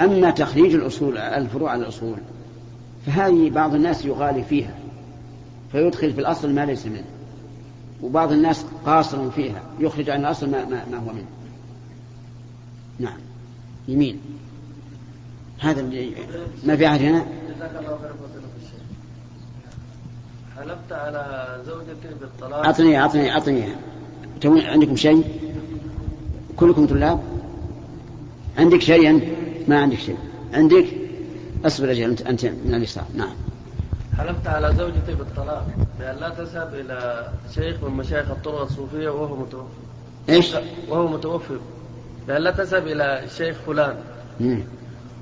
أما تخريج الأصول الفروع على الأصول فهذه بعض الناس يغالي فيها فيدخل في الأصل ما ليس منه وبعض الناس قاصر فيها يخرج عن الأصل ما, ما, ما هو منه. نعم. يمين. هذا ما في عهدنا حلفت على زوجتي بالطلاق؟ أعطني أعطني أعطني. عندكم شيء؟ كلكم طلاب؟ عندك شيء أنت؟ ما عندك شيء. عندك؟ اصبر أجل انت أنت من اليسار. نعم. حلفت على زوجتي بالطلاق بأن لا تذهب إلى شيخ من مشايخ الطرق الصوفية وهو متوفي. إيش؟ وهو متوفي. بأن لا تذهب إلى الشيخ فلان. مم.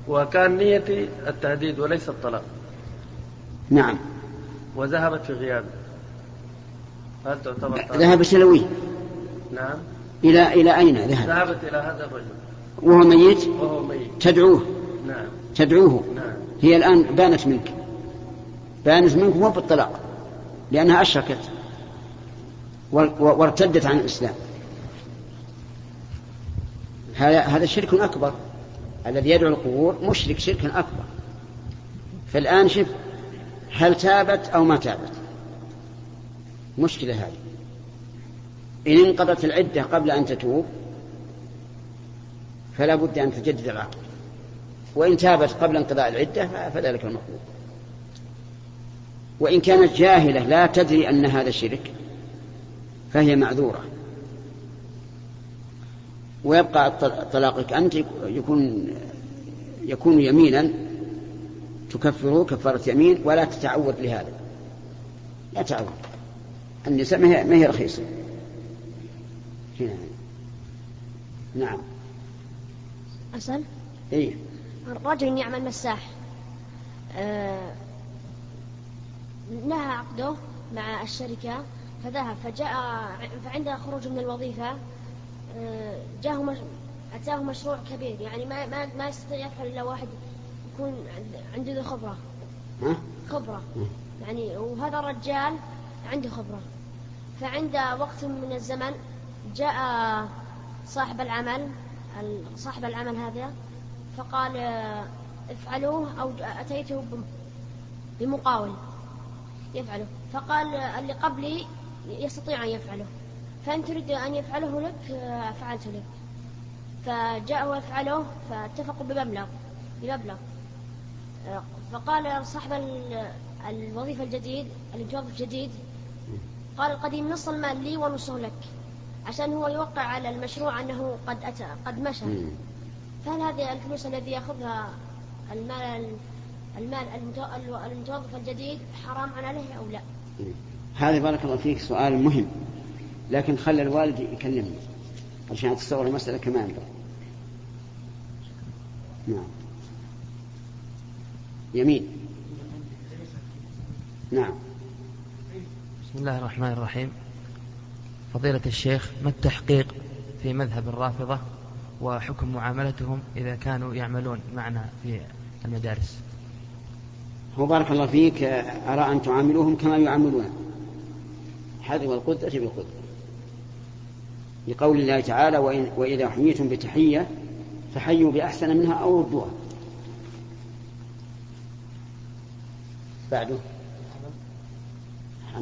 وكان نيتي التهديد وليس الطلاق. نعم. وذهبت في غيابي. هل تعتبر طلاق؟ ذهب سلوي نعم. إلى إلى أين ذهب؟ ذهبت إلى هذا الرجل. وهو ميت؟ وهو ميت. تدعوه. نعم. تدعوه. نعم. هي الآن بانت منك. بانت منك مو بالطلاق لأنها أشركت وارتدت عن الإسلام. هذا هذا شرك أكبر. الذي يدعو القبور مشرك شركا أكبر. فالآن شف هل تابت أو ما تابت؟ مشكلة هذه. إن انقضت العدة قبل أن تتوب فلا بد أن تجدد العقد وإن تابت قبل انقضاء العدة فذلك المطلوب. وإن كانت جاهلة لا تدري أن هذا شرك فهي معذورة. ويبقى طلاقك أنت يكون يكون يمينا تكفره كفارة يمين ولا تتعود لهذا. لا تعود. النساء ما هي رخيصة. هنا نعم. أسأل إيه. رجل يعمل مساح. آه نهى عقده مع الشركة فذهب فجاء فعند خروج من الوظيفة آه جاءه مش... أتاه مشروع كبير يعني ما ما ما يستطيع يفعل إلا واحد يكون عنده ذو خبرة. ها؟ خبرة. يعني وهذا الرجال عنده خبرة. فعند وقت من الزمن جاء صاحب العمل صاحب العمل هذا؟ فقال افعلوه أو أتيته بمقاول يفعله. فقال اللي قبلي يستطيع أن يفعله. فإن تريد أن يفعله لك فعلت لك. فجاء ويفعله فاتفقوا بمبلغ بمبلغ. فقال صاحب الوظيفة الجديد المتوظف الجديد قال القديم نص المال لي ونصه لك. عشان هو يوقع على المشروع أنه قد أتى قد مشى. فهل هذه الفلوس الذي يأخذها المال المال المتوظف الجديد حرام عليه أو لا؟ هذا بارك الله فيك سؤال مهم. لكن خلى الوالد يكلمني عشان تتصور المسألة كما ينبغي نعم. يمين. نعم. بسم الله الرحمن الرحيم. فضيلة الشيخ ما التحقيق في مذهب الرافضة وحكم معاملتهم إذا كانوا يعملون معنا في المدارس؟ هو بارك الله فيك. أرى أن تعاملوهم كما يعاملون. هذه والقدرة بالقدرة. لقول الله تعالى وإن وإذا حييتم بتحية فحيوا بأحسن منها أو ردوها. بعده.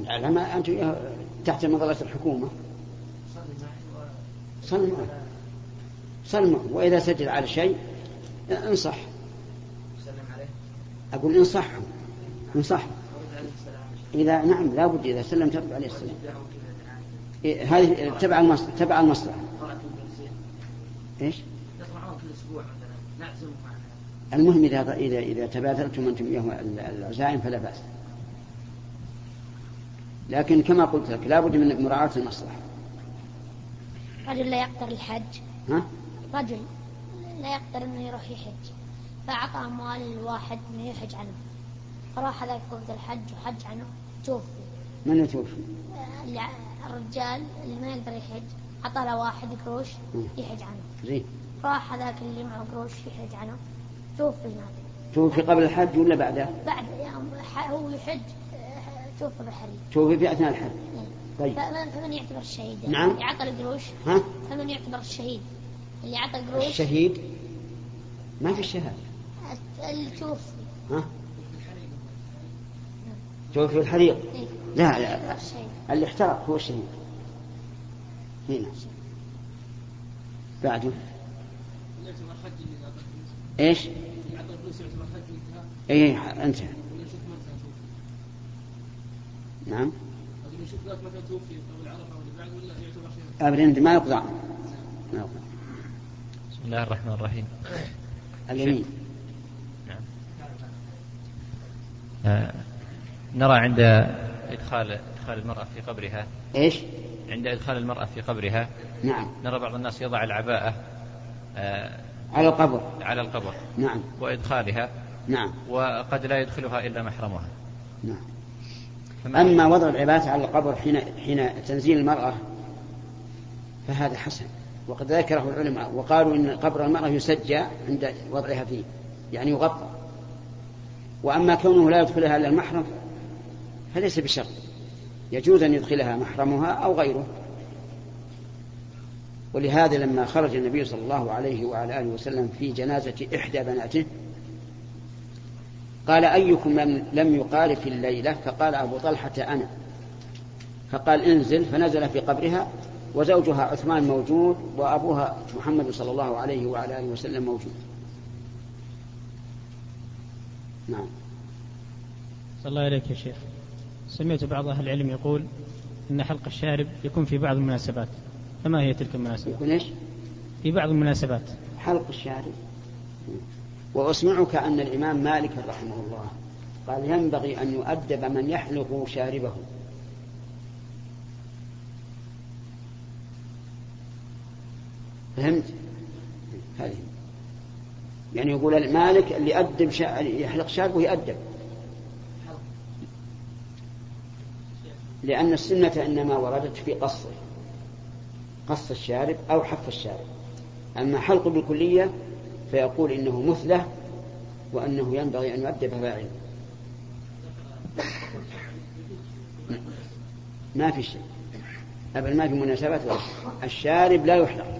على ما أنتم تحت مظلة الحكومة. صل معه صل معه. وإذا سجد على شيء انصح. أقول انصحه انصحه إذا نعم لا بد إذا سلم ترد عليه السلام. هذه تبع المصلحة تبع المصلحة. إيش؟ المهم إذا إذا إذا تبادلتم أنتم إياه العزائم فلا بأس. لكن كما قلت لك لابد من مراعاة المصلحة. رجل لا يقدر الحج. ها؟ رجل لا يقدر إنه يروح يحج. فأعطى أموال الواحد إنه يحج عنه. فراح هذاك وقت الحج وحج عنه. توفي. من يتوفي؟ الرجال اللي ما يقدر يحج أعطى له واحد قروش يحج عنه. زين. راح هذاك اللي معه قروش يحج عنه. توفي هناك توفي قبل الحج ولا بعده؟ بعد يوم هو يحج توفي بالحريق توفي في أثناء الحج. طيب. فمن يعتبر الشهيد نعم. اللي عطى القروش ها؟ فمن يعتبر الشهيد. اللي عطى القروش الشهيد؟ ما في شهادة التوفي. ها؟ توفي الحريق إيه. لا لا. اللي احترق هو الشهيد. هنا. بعده. إيش؟ إيه انتهى. نعم. ابدا ما يقضى. عنه. ما يقضى. بسم الله الرحمن الرحيم. اليمين نعم. آه، نرى عند إدخال إدخال المرأة في قبرها. إيش؟ عند إدخال المرأة في قبرها. نعم. نرى بعض الناس يضع العباءة آه، على القبر. على القبر. نعم. وإدخالها. نعم. وقد لا يدخلها إلا محرمها. نعم. أما وضع العباءة على القبر حين حين تنزيل المرأة فهذا حسن. وقد ذكره العلماء وقالوا إن قبر المرأة يسجى عند وضعها فيه يعني يغطى. وأما كونه لا يدخلها إلا المحرم فليس بشرط. يجوز أن يدخلها محرمها أو غيره. ولهذا لما خرج النبي صلى الله عليه وعلى آله وسلم في جنازة إحدى بناته قال أيكم لم- لم يقارف الليلة؟ فقال أبو طلحة أنا. فقال انزل فنزل في قبرها وزوجها عثمان موجود وأبوها محمد صلى الله عليه وعلى آله وسلم موجود. نعم. صلى الله عليك يا شيخ. سمعت بعض أهل العلم يقول أن حلق الشارب يكون في بعض المناسبات. فما هي تلك المناسبات؟ يكون إيش؟ في بعض المناسبات. حلق الشارب. وأسمعك أن الإمام مالك رحمه الله قال ينبغي أن يؤدب من يحلق شاربه. فهمت؟ هذه. يعني يقول المالك اللي يأدب شا... يحلق شاربه يأدب لأن السنة إنما وردت في قصه. قص الشارب أو حف الشارب. أما حلق بالكلية فيقول إنه مثلة وأنه ينبغي أن يؤدب فاعله ما في شيء. أبدا ما في مناسبات ولا شيء. الشارب لا يحلق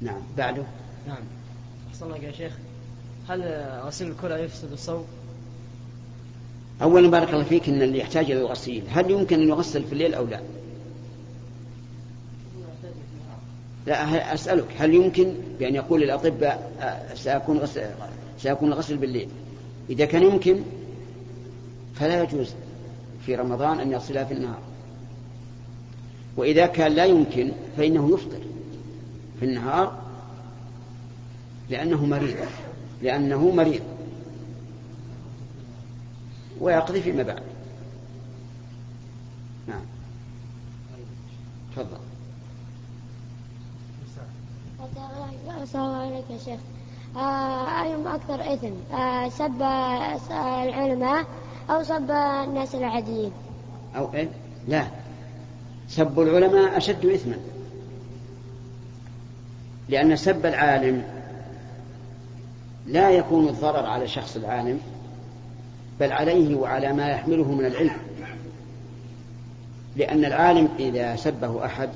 نعم. بعده. نعم. أحسن الله يا شيخ. هل غسيل الكلى يفسد الصوم؟ أولا بارك الله فيك أن اللي يحتاج إلى الغسيل. هل يمكن أن يغسل في الليل أو لا؟ لا أسألك هل يمكن بأن يقول الأطباء آه، سيكون غسل سيكون الغسل بالليل؟ إذا كان يمكن فلا يجوز في رمضان أن يغسلها في النهار. وإذا كان لا يمكن فإنه يفطر في النهار لأنه مريض لأنه مريض. ويقضي فيما بعد. نعم. تفضل. الله عليك يا شيخ. أيهم أكثر إثم. آه، سب آه، العلماء أو سب الناس العاديين. أو إيه؟ لا. سب العلماء أشد إثما. لأن سب العالم لا يكون الضرر على شخص العالم بل عليه وعلى ما يحمله من العلم. لأن العالم إذا سبه أحد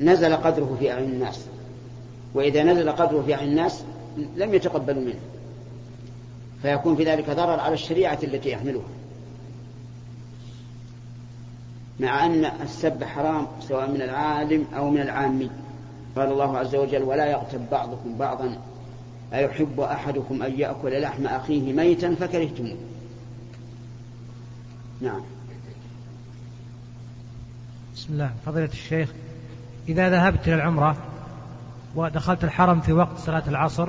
نزل قدره في أعين الناس. وإذا نزل قدره في أعين الناس لم يتقبلوا منه. فيكون في ذلك ضرر على الشريعة التي يحملها. مع أن السب حرام سواء من العالم أو من العامي. قال الله عز وجل ولا يغتب بعضكم بعضا. أيحب أحدكم أن يأكل لحم أخيه ميتا فكرهتموه. نعم. بسم الله. فضيلة الشيخ إذا ذهبت إلى العمرة ودخلت الحرم في وقت صلاة العصر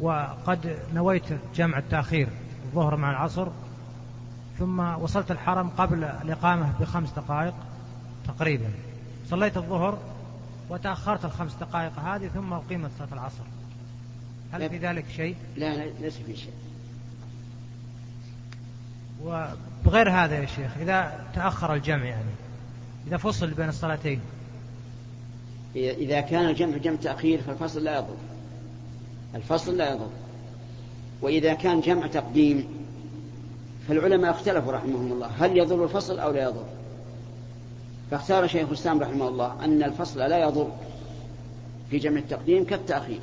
وقد نويت جمع التأخير الظهر مع العصر ثم وصلت الحرم قبل الإقامة بخمس دقائق تقريبا. صليت الظهر وتأخرت الخمس دقائق هذه ثم أقيمت صلاة العصر. هل في ذلك شيء؟ لا لا، ليس في شيء. وبغير هذا يا شيخ إذا تأخر الجمع يعني إذا فصل بين الصلاتين إذا- كان الجمع جمع تأخير فالفصل لا يضر. الفصل لا يضر. وإذا كان جمع تقديم فالعلماء اختلفوا رحمهم الله. هل يضر الفصل أو لا يضر؟ فاختار شيخ الإسلام رحمه الله أن الفصل لا يضر في جمع التقديم كالتأخير.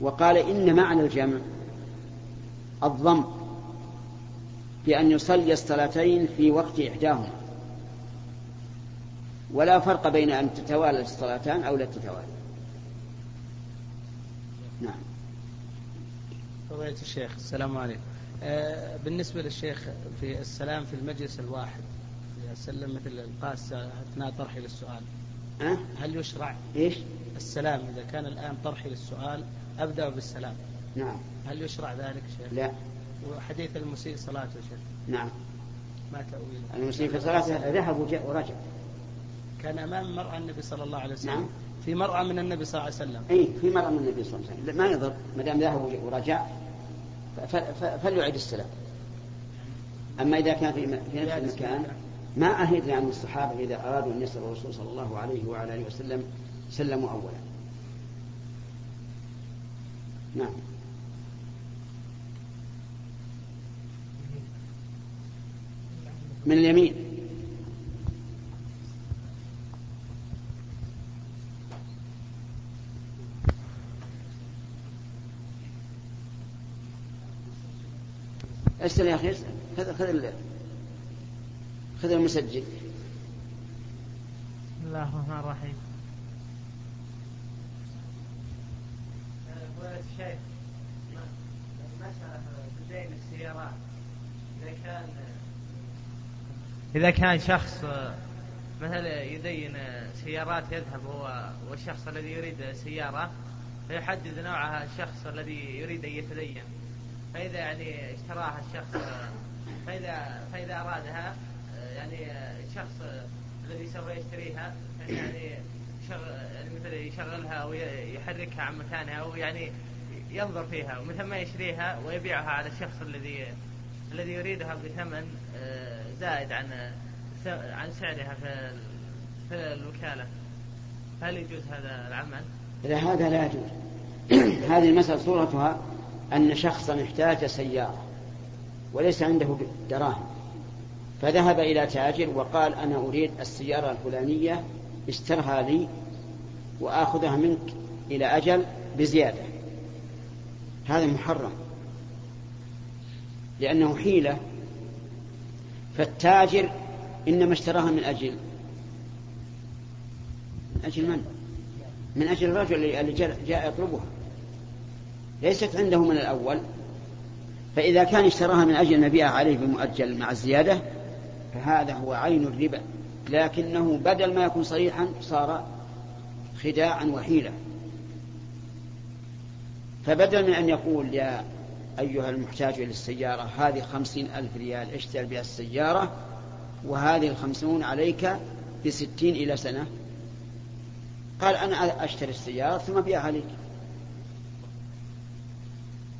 وقال إن معنى الجمع الضم بأن يصلي الصلاتين في وقت إحداهما. ولا فرق بين أن تتوالى الصلاتان أو لا تتوالى. نعم. فضيلة الشيخ السلام عليكم. آه بالنسبة للشيخ في السلام في المجلس الواحد سلم مثل القاسة أثناء طرحي للسؤال. أه؟ هل يشرع إيش؟ السلام إذا كان الآن طرحي للسؤال أبدأ بالسلام؟ نعم. هل يشرع ذلك شيخ؟ لا. وحديث المسيء صلاته شيخ. نعم. ما تأويله؟ المسيء في صلاته ذهب وجاء ورجع. كان أمام مرأة النبي صلى الله عليه وسلم نعم. في مرأة من النبي صلى الله عليه وسلم. اي في مرة من النبي صلى الله عليه وسلم. ما يضر ما دام ذهب ورجع فليعيد السلام. أما إذا كان في في نفس المكان ما أهدنا عن الصحابة إذا أرادوا أن يسألوا الرسول صلى الله عليه وعلى آله وسلم سلموا أولا. نعم. من اليمين. اسأل يا أخي اسأل خذ خذ ال- خذ المسجل. بسم الله الرحمن الرحيم. الشيخ مسألة بدين السيارات. إذا كان إذا كان شخص مثلا يدين سيارات يذهب هو والشخص الذي يريد سيارة فيحدد نوعها الشخص الذي يريد أن يتدين. فإذا يعني اشتراها الشخص فإذا فإذا أرادها يعني الشخص الذي سوف يشتريها يعني شغل يعني مثل يشغلها أو يحركها عن مكانها أو يعني ينظر فيها ومن ثم يشتريها ويبيعها على الشخص الذي الذي يريدها بثمن آه، زائد عن عن سعرها في في الوكالة هل يجوز هذا العمل؟ لا هذا لا يجوز هذه المسألة صورتها أن شخصا احتاج سيارة وليس عنده دراهم فذهب إلى تاجر وقال أنا أريد السيارة الفلانية اشترها لي وآخذها منك إلى أجل بزيادة. هذا محرم لأنه حيلة. فالتاجر إنما اشتراها من أجل من أجل من؟ من أجل الرجل جاء جاء يطلبها. ليست عنده من الأول. فإذا كان اشتراها من أجل أن عليه بمؤجل مع الزيادة فهذا هو عين الربا. لكنه بدل ما يكون صريحا صار خداعا وحيلة فبدل من أن يقول يا أيها المحتاج إلى السيارة هذه خمسين ألف ريال اشتر بها السيارة وهذه الخمسون عليك بستين إلى سنة. قال أنا أشتري السيارة ثم أبيعها عليك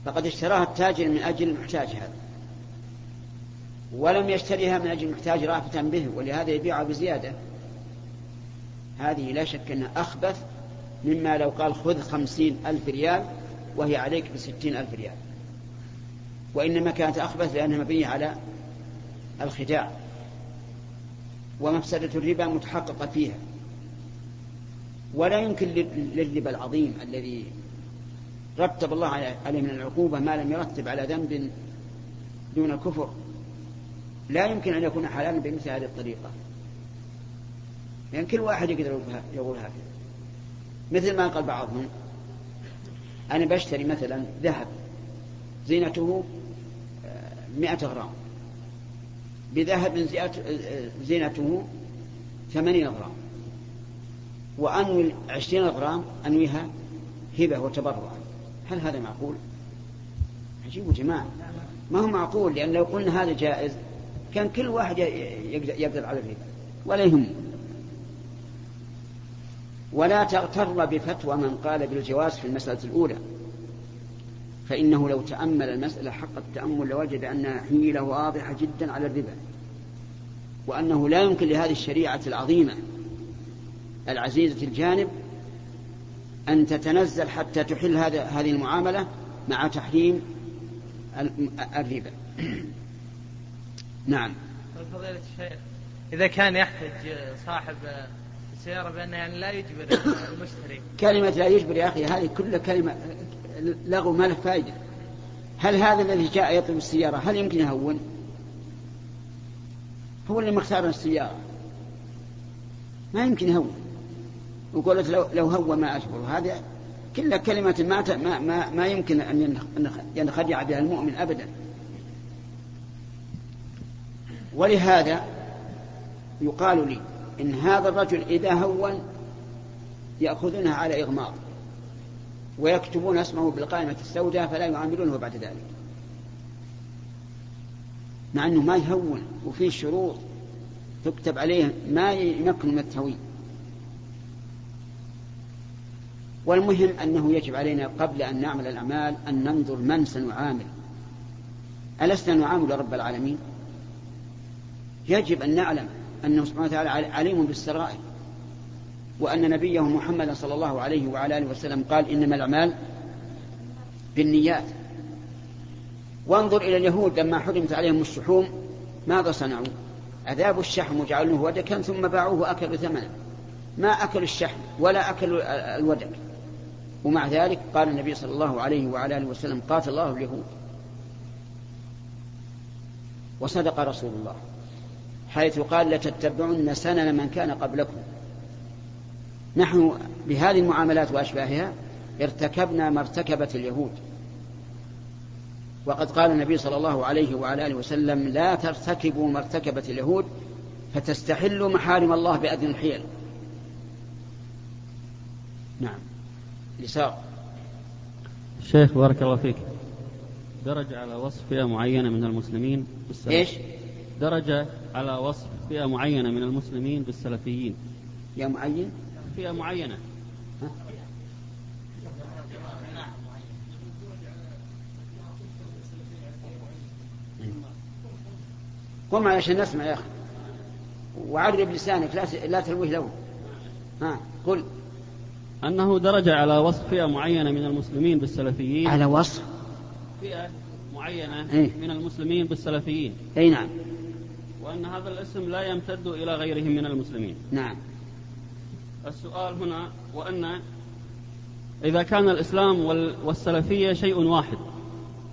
فقد اشتراها التاجر من أجل المحتاج هذا. ولم يشتريها من أجل المحتاج رافة به ولهذا يبيعها بزيادة. هذه لا شك أنها أخبث مما لو قال خذ خمسين ألف ريال وهي عليك بستين ألف ريال. وإنما كانت أخبث لأنها مبنية على الخداع. ومفسدة الربا متحققة فيها. ولا يمكن للربا العظيم الذي رتب الله عليه من العقوبة ما لم يرتب على ذنب دون الكفر. لا يمكن أن يكون حلالا بمثل هذه الطريقة. لأن يعني كل واحد يقدر يقول هكذا. مثل ما قال بعضهم أنا بشتري مثلا ذهب زينته مئة غرام. بذهب زينته ثمانين غرام. وأنوي عشرين غرام أنويها هبة وتبرعا هل هذا معقول؟ عجيب جماعة. ما هو معقول؟ لأن لو قلنا هذا جائز كان كل واحد يقدر على الربا ولا يهمه ولا تغتر بفتوى من قال بالجواز في المسألة الأولى. فإنه لو تأمل المسألة حق التأمل لوجد أنها حيلة واضحة جدا على الربا وأنه لا يمكن لهذه الشريعة العظيمة العزيزة الجانب أن تتنزل حتى تحل هذا هذه المعاملة مع تحريم الربا. نعم. فضيلة الشيخ إذا كان يحتج صاحب السيارة بأنه يعني لا يجبر المشتري. كلمة لا يجبر يا أخي هذه كل كلمة لغو ما له فائدة. هل هذا الذي جاء يطلب السيارة هل يمكن يهون؟ هو اللي مختار السيارة. ما يمكن يهون. وقلت لو, لو هو ما أجبر هذا كل كلمة ما, ما, ما, يمكن أن ينخدع بها المؤمن أبدا. ولهذا يقال لي إن هذا الرجل إذا هون يأخذونها على إغماض ويكتبون اسمه بالقائمة السوداء فلا يعاملونه بعد ذلك. مع أنه ما يهون وفيه شروط تكتب عليه ما يمكن من التهوين والمهم أنه يجب علينا قبل أن نعمل الأعمال أن ننظر من سنعامل. ألسنا نعامل رب العالمين؟ يجب أن نعلم أنه سبحانه وتعالى عليم بالسرائر. وأن نبيه محمد صلى الله عليه وعلى آله وسلم قال إنما الأعمال بالنيات. وانظر إلى اليهود لما حرمت عليهم الشحوم ماذا صنعوا؟ أذابوا الشحم وجعلوه ودكا ثم باعوه وأكلوا ثمنه ما أكلوا الشحم ولا أكلوا الودك. ومع ذلك قال النبي صلى الله عليه وعلى آله وسلم قاتل الله اليهود. وصدق رسول الله. حيث قال لتتبعن سنن من كان قبلكم. نحن بهذه المعاملات وأشباهها ارتكبنا ما ارتكبت اليهود. وقد قال النبي صلى الله عليه وعلى آله وسلم لا ترتكبوا ما ارتكبت اليهود فتستحلوا محارم الله بأذن الحيل. نعم. لساق. الشيخ بارك الله فيك. درج على وصف فئة معينة من المسلمين بالسلف. إيش؟ درج على وصف فئة معينة من المسلمين بالسلفيين. فئة معين؟ فئة معينة. ها؟ قم علشان نسمع يا أخي. وعرب لسانك لا لا تلويه له ها قل. أنه درج على وصف فئة معينة من المسلمين بالسلفيين. على وصف؟ فئة معينة إيه؟ من المسلمين بالسلفيين. أي نعم. وأن هذا الاسم لا يمتد إلى غيرهم من المسلمين. نعم. السؤال هنا وأن إذا كان الإسلام والسلفية شيء واحد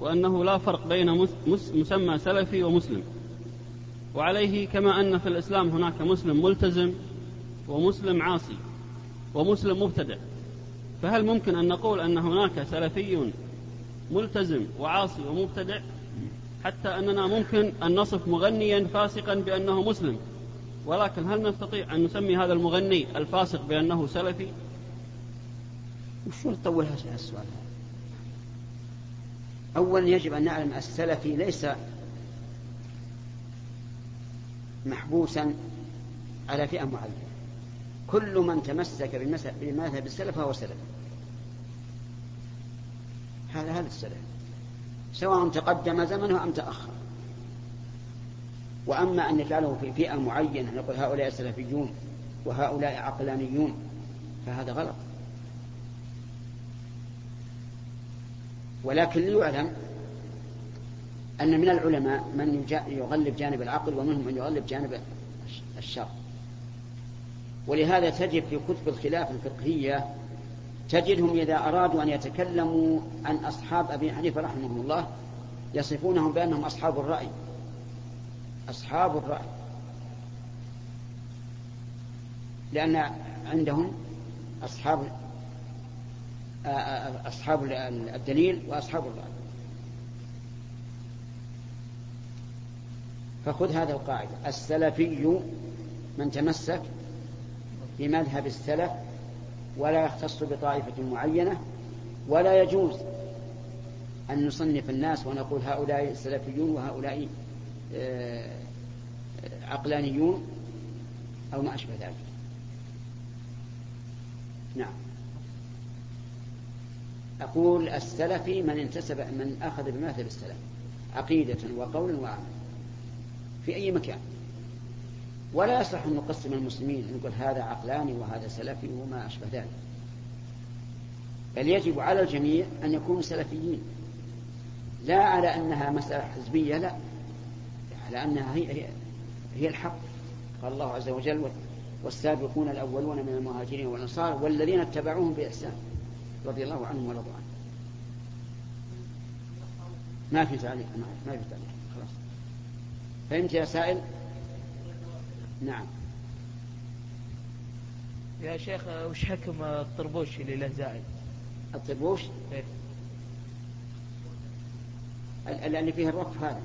وأنه لا فرق بين مسمى سلفي ومسلم. وعليه كما أن في الإسلام هناك مسلم ملتزم ومسلم عاصي. ومسلم مبتدع. فهل ممكن أن نقول أن هناك سلفي ملتزم وعاصي ومبتدع؟ حتى أننا ممكن أن نصف مغنيا فاسقا بأنه مسلم. ولكن هل نستطيع أن نسمي هذا المغني الفاسق بأنه سلفي؟ وشو نطول السؤال؟ أولا يجب أن نعلم السلفي ليس محبوسا على فئة معينة. كل من تمسك بمذهب السلف فهو سلف. هذا هذا السلف. سواء تقدم زمنه أم تأخر. وأما أن نجعله في فئة معينة نقول هؤلاء سلفيون وهؤلاء عقلانيون فهذا غلط. ولكن ليعلم أن من العلماء من يغلب جانب العقل ومنهم من يغلب جانب الشر. ولهذا تجد في كتب الخلاف الفقهية تجدهم إذا أرادوا أن يتكلموا عن أصحاب أبي حنيفة رحمه الله يصفونهم بأنهم أصحاب الرأي. أصحاب الرأي. لأن عندهم أصحاب أصحاب الدليل وأصحاب الرأي. فخذ هذا القاعدة. السلفي من تمسك بمذهب السلف ولا يختص بطائفة معينة ولا يجوز أن نصنف الناس ونقول هؤلاء سلفيون وهؤلاء آه، عقلانيون أو ما أشبه ذلك. نعم. أقول السلفي من انتسب من أخذ بمذهب السلف عقيدة وقولا وعملا في أي مكان. ولا يصح أن نقسم المسلمين نقول هذا عقلاني وهذا سلفي وما أشبه ذلك. بل يجب على الجميع أن يكونوا سلفيين. لا على أنها مسألة حزبية لا. على أنها هي, هي, هي الحق. قال الله عز وجل والسابقون الأولون من المهاجرين والأنصار والذين اتبعوهم بإحسان. رضي الله عنهم ورضوا عنه. ما في تعليق ما في تعليق. خلاص. فهمت يا سائل؟ نعم. يا شيخ وش حكم الطربوش اللي له زائد؟ الطربوش؟ إيه؟ اللي فيها الرف هذا.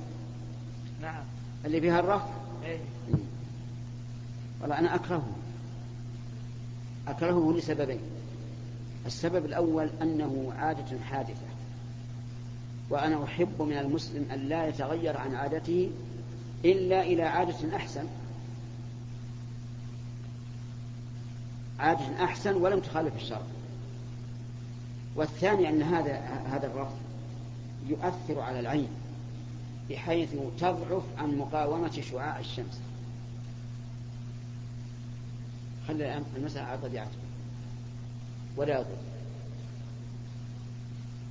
نعم. اللي فيها الرف؟ إيه؟ والله أنا أكرهه. أكرهه لسببين. السبب الأول أنه عادة حادثة. وأنا أحب من المسلم أن لا يتغير عن عادته إلا إلى عادة أحسن. عادة أحسن ولم تخالف الشرع. والثاني أن هذا هذا الرفض يؤثر على العين بحيث تضعف عن مقاومة شعاع الشمس. خلي المسألة على طبيعته ولا يضر.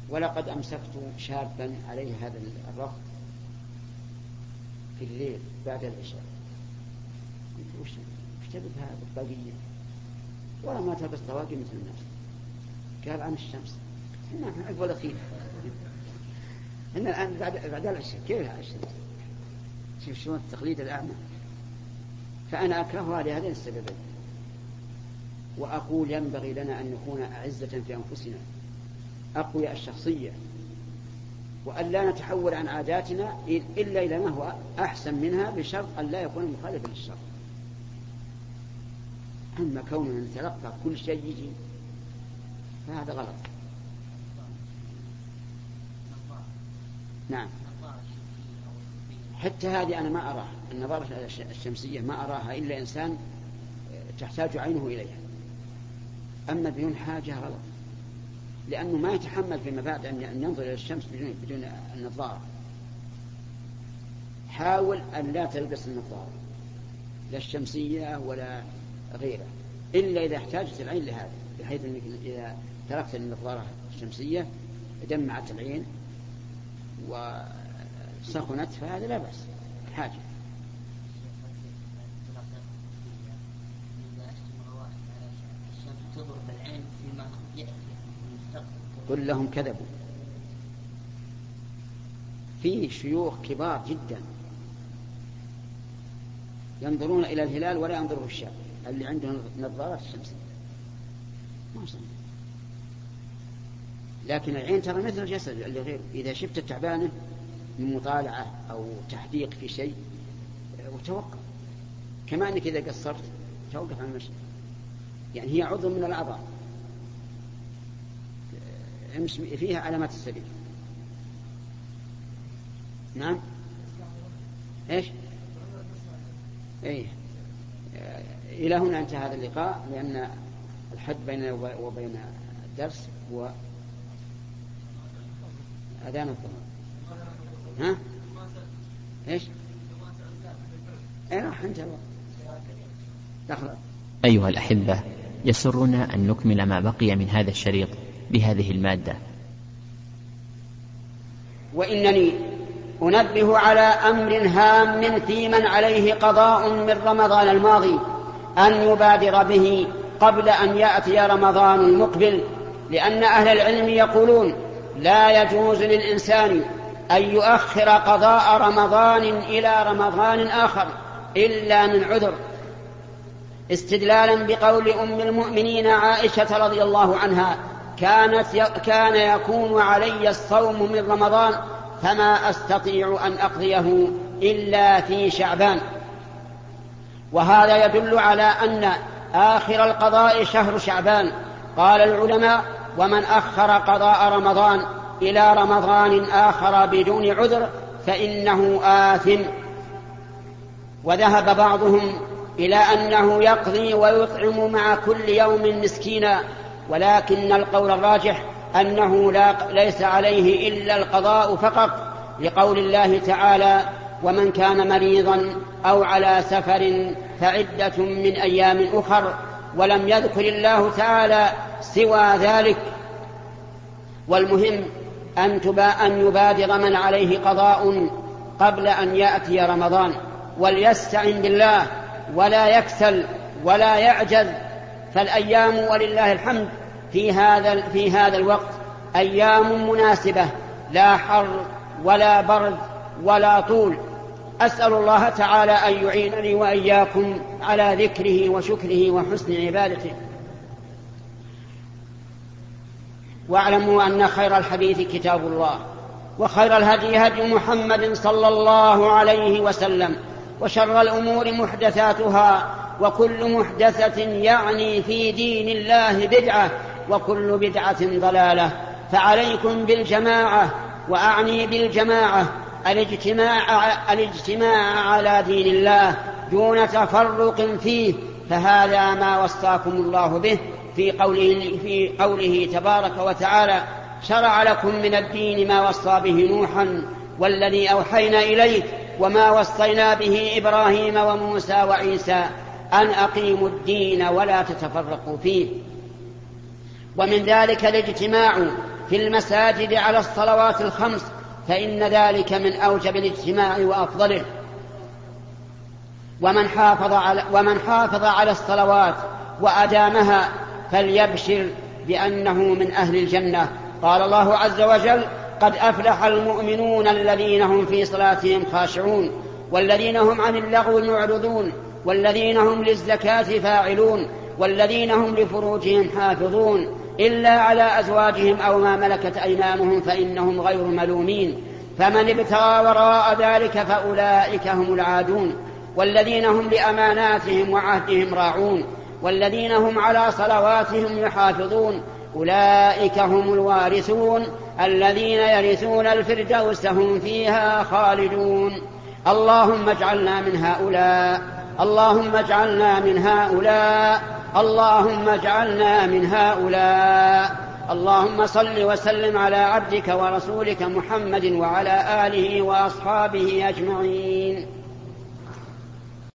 ولقد أمسكت شابا عليه هذا الرفض في الليل بعد العشاء. قلت وش تبي هذا البقية؟ ولا ما تلبس طواقي مثل الناس. قال عن الشمس. نعم عقب الأخير. إن الآن بعد بعد العشاء. كيف الشمس شوف شلون التقليد الأعمى. فأنا أكرهها لهذين السببين. وأقول ينبغي لنا أن نكون أعزة في أنفسنا. أقوياء الشخصية. وأن لا نتحول عن عاداتنا إلا إلى ما هو أحسن منها بشرط أن لا يكون مخالفا للشر أما كوننا نتلقى كل شيء يجي. فهذا غلط. نعم. حتى هذه أنا ما أراها. النظارة الشمسية ما أراها إلا إنسان تحتاج عينه إليها. أما بدون حاجة غلط. لأنه ما يتحمل فيما بعد أن ينظر إلى الشمس بدون, بدون النظارة. حاول أن لا تلبس النظارة. لا الشمسية ولا غيره. إلا إذا احتاجت العين لهذا بحيث أنك إذا تركت النظارة الشمسية دمعت العين وسخنت فهذا لا بأس. حاجة. قل لهم كذبوا. في شيوخ كبار جدا ينظرون إلى الهلال ولا ينظره الشاب اللي عندهم نظارات الشمس. ما صنع. لكن العين ترى مثل الجسد اللي غير. إذا شفت تعبانة من مطالعة أو تحديق في شيء وتوقف. كما أنك إذا قصرت توقف عن المشي. يعني هي عضو من الأعضاء. فيها علامات السبيل نعم؟ إيش؟ إيه. إلى هنا انتهى هذا اللقاء لأن الحد بيننا وبين الدرس هو أذان الظهر. ها؟ إيش؟ إيه راح انتهى. دخل أيها الأحبة يسرنا أن نكمل ما بقي من هذا الشريط بهذه المادة. وإنني أنبه على أمر هام من عليه قضاء من رمضان الماضي. أن يبادر به قبل أن يأتي رمضان المقبل لأن أهل العلم يقولون لا يجوز للإنسان أن يؤخر قضاء رمضان إلى رمضان آخر إلا من عذر. استدلالا بقول أم المؤمنين عائشة رضي الله عنها كانت كان يكون علي الصوم من رمضان فما أستطيع أن أقضيه إلا في شعبان. وهذا يدل على أن آخر القضاء شهر شعبان. قال العلماء ومن أخر قضاء رمضان إلى رمضان آخر بدون عذر فإنه آثم. وذهب بعضهم إلى أنه يقضي ويطعم مع كل يوم مسكينا ولكن القول الراجح أنه لا ليس عليه إلا القضاء فقط لقول الله تعالى ومن كان مريضا أو على سفر فعدة من أيام أخر ولم يذكر الله تعالى سوى ذلك. والمهم أن, أن يبادر من عليه قضاء قبل أن يأتي رمضان. وليستعن بالله ولا يكسل ولا يعجز. فالأيام ولله الحمد في هذا في هذا الوقت أيام مناسبة لا حر ولا برد ولا طول. أسأل الله تعالى أن يعينني وإياكم على ذكره وشكره وحسن عبادته. واعلموا أن خير الحديث كتاب الله وخير الهدي هدي محمد صلى الله عليه وسلم وشر الأمور محدثاتها وكل محدثة يعني في دين الله بدعة وكل بدعة ضلالة. فعليكم بالجماعة وأعني بالجماعة الاجتماع الاجتماع على دين الله دون تفرق فيه فهذا ما وصاكم الله به في قوله في قوله تبارك وتعالى شرع لكم من الدين ما وصى به نوحا والذي أوحينا اليك وما وصينا به إبراهيم وموسى وعيسى أن أقيموا الدين ولا تتفرقوا فيه. ومن ذلك الاجتماع في المساجد على الصلوات الخمس فإن ذلك من أوجب الاجتماع وأفضله. ومن حافظ على ومن حافظ على الصلوات وأدامها فليبشر بأنه من أهل الجنة. قال الله عز وجل قد أفلح المؤمنون الذين هم في صلاتهم خاشعون والذين هم عن اللغو معرضون والذين هم للزكاة فاعلون والذين هم لفروجهم حافظون. إلا على أزواجهم أو ما ملكت أيمانهم فإنهم غير ملومين. فمن ابتغى وراء ذلك فأولئك هم العادون. والذين هم لأماناتهم وعهدهم راعون. والذين هم على صلواتهم يحافظون. أولئك هم الوارثون. الذين يرثون الفردوس هم فيها خالدون. اللهم اجعلنا من هؤلاء. اللهم اجعلنا من هؤلاء. اللهم اجعلنا من هؤلاء. اللهم صل وسلم على عبدك ورسولك محمد وعلى آله وأصحابه أجمعين.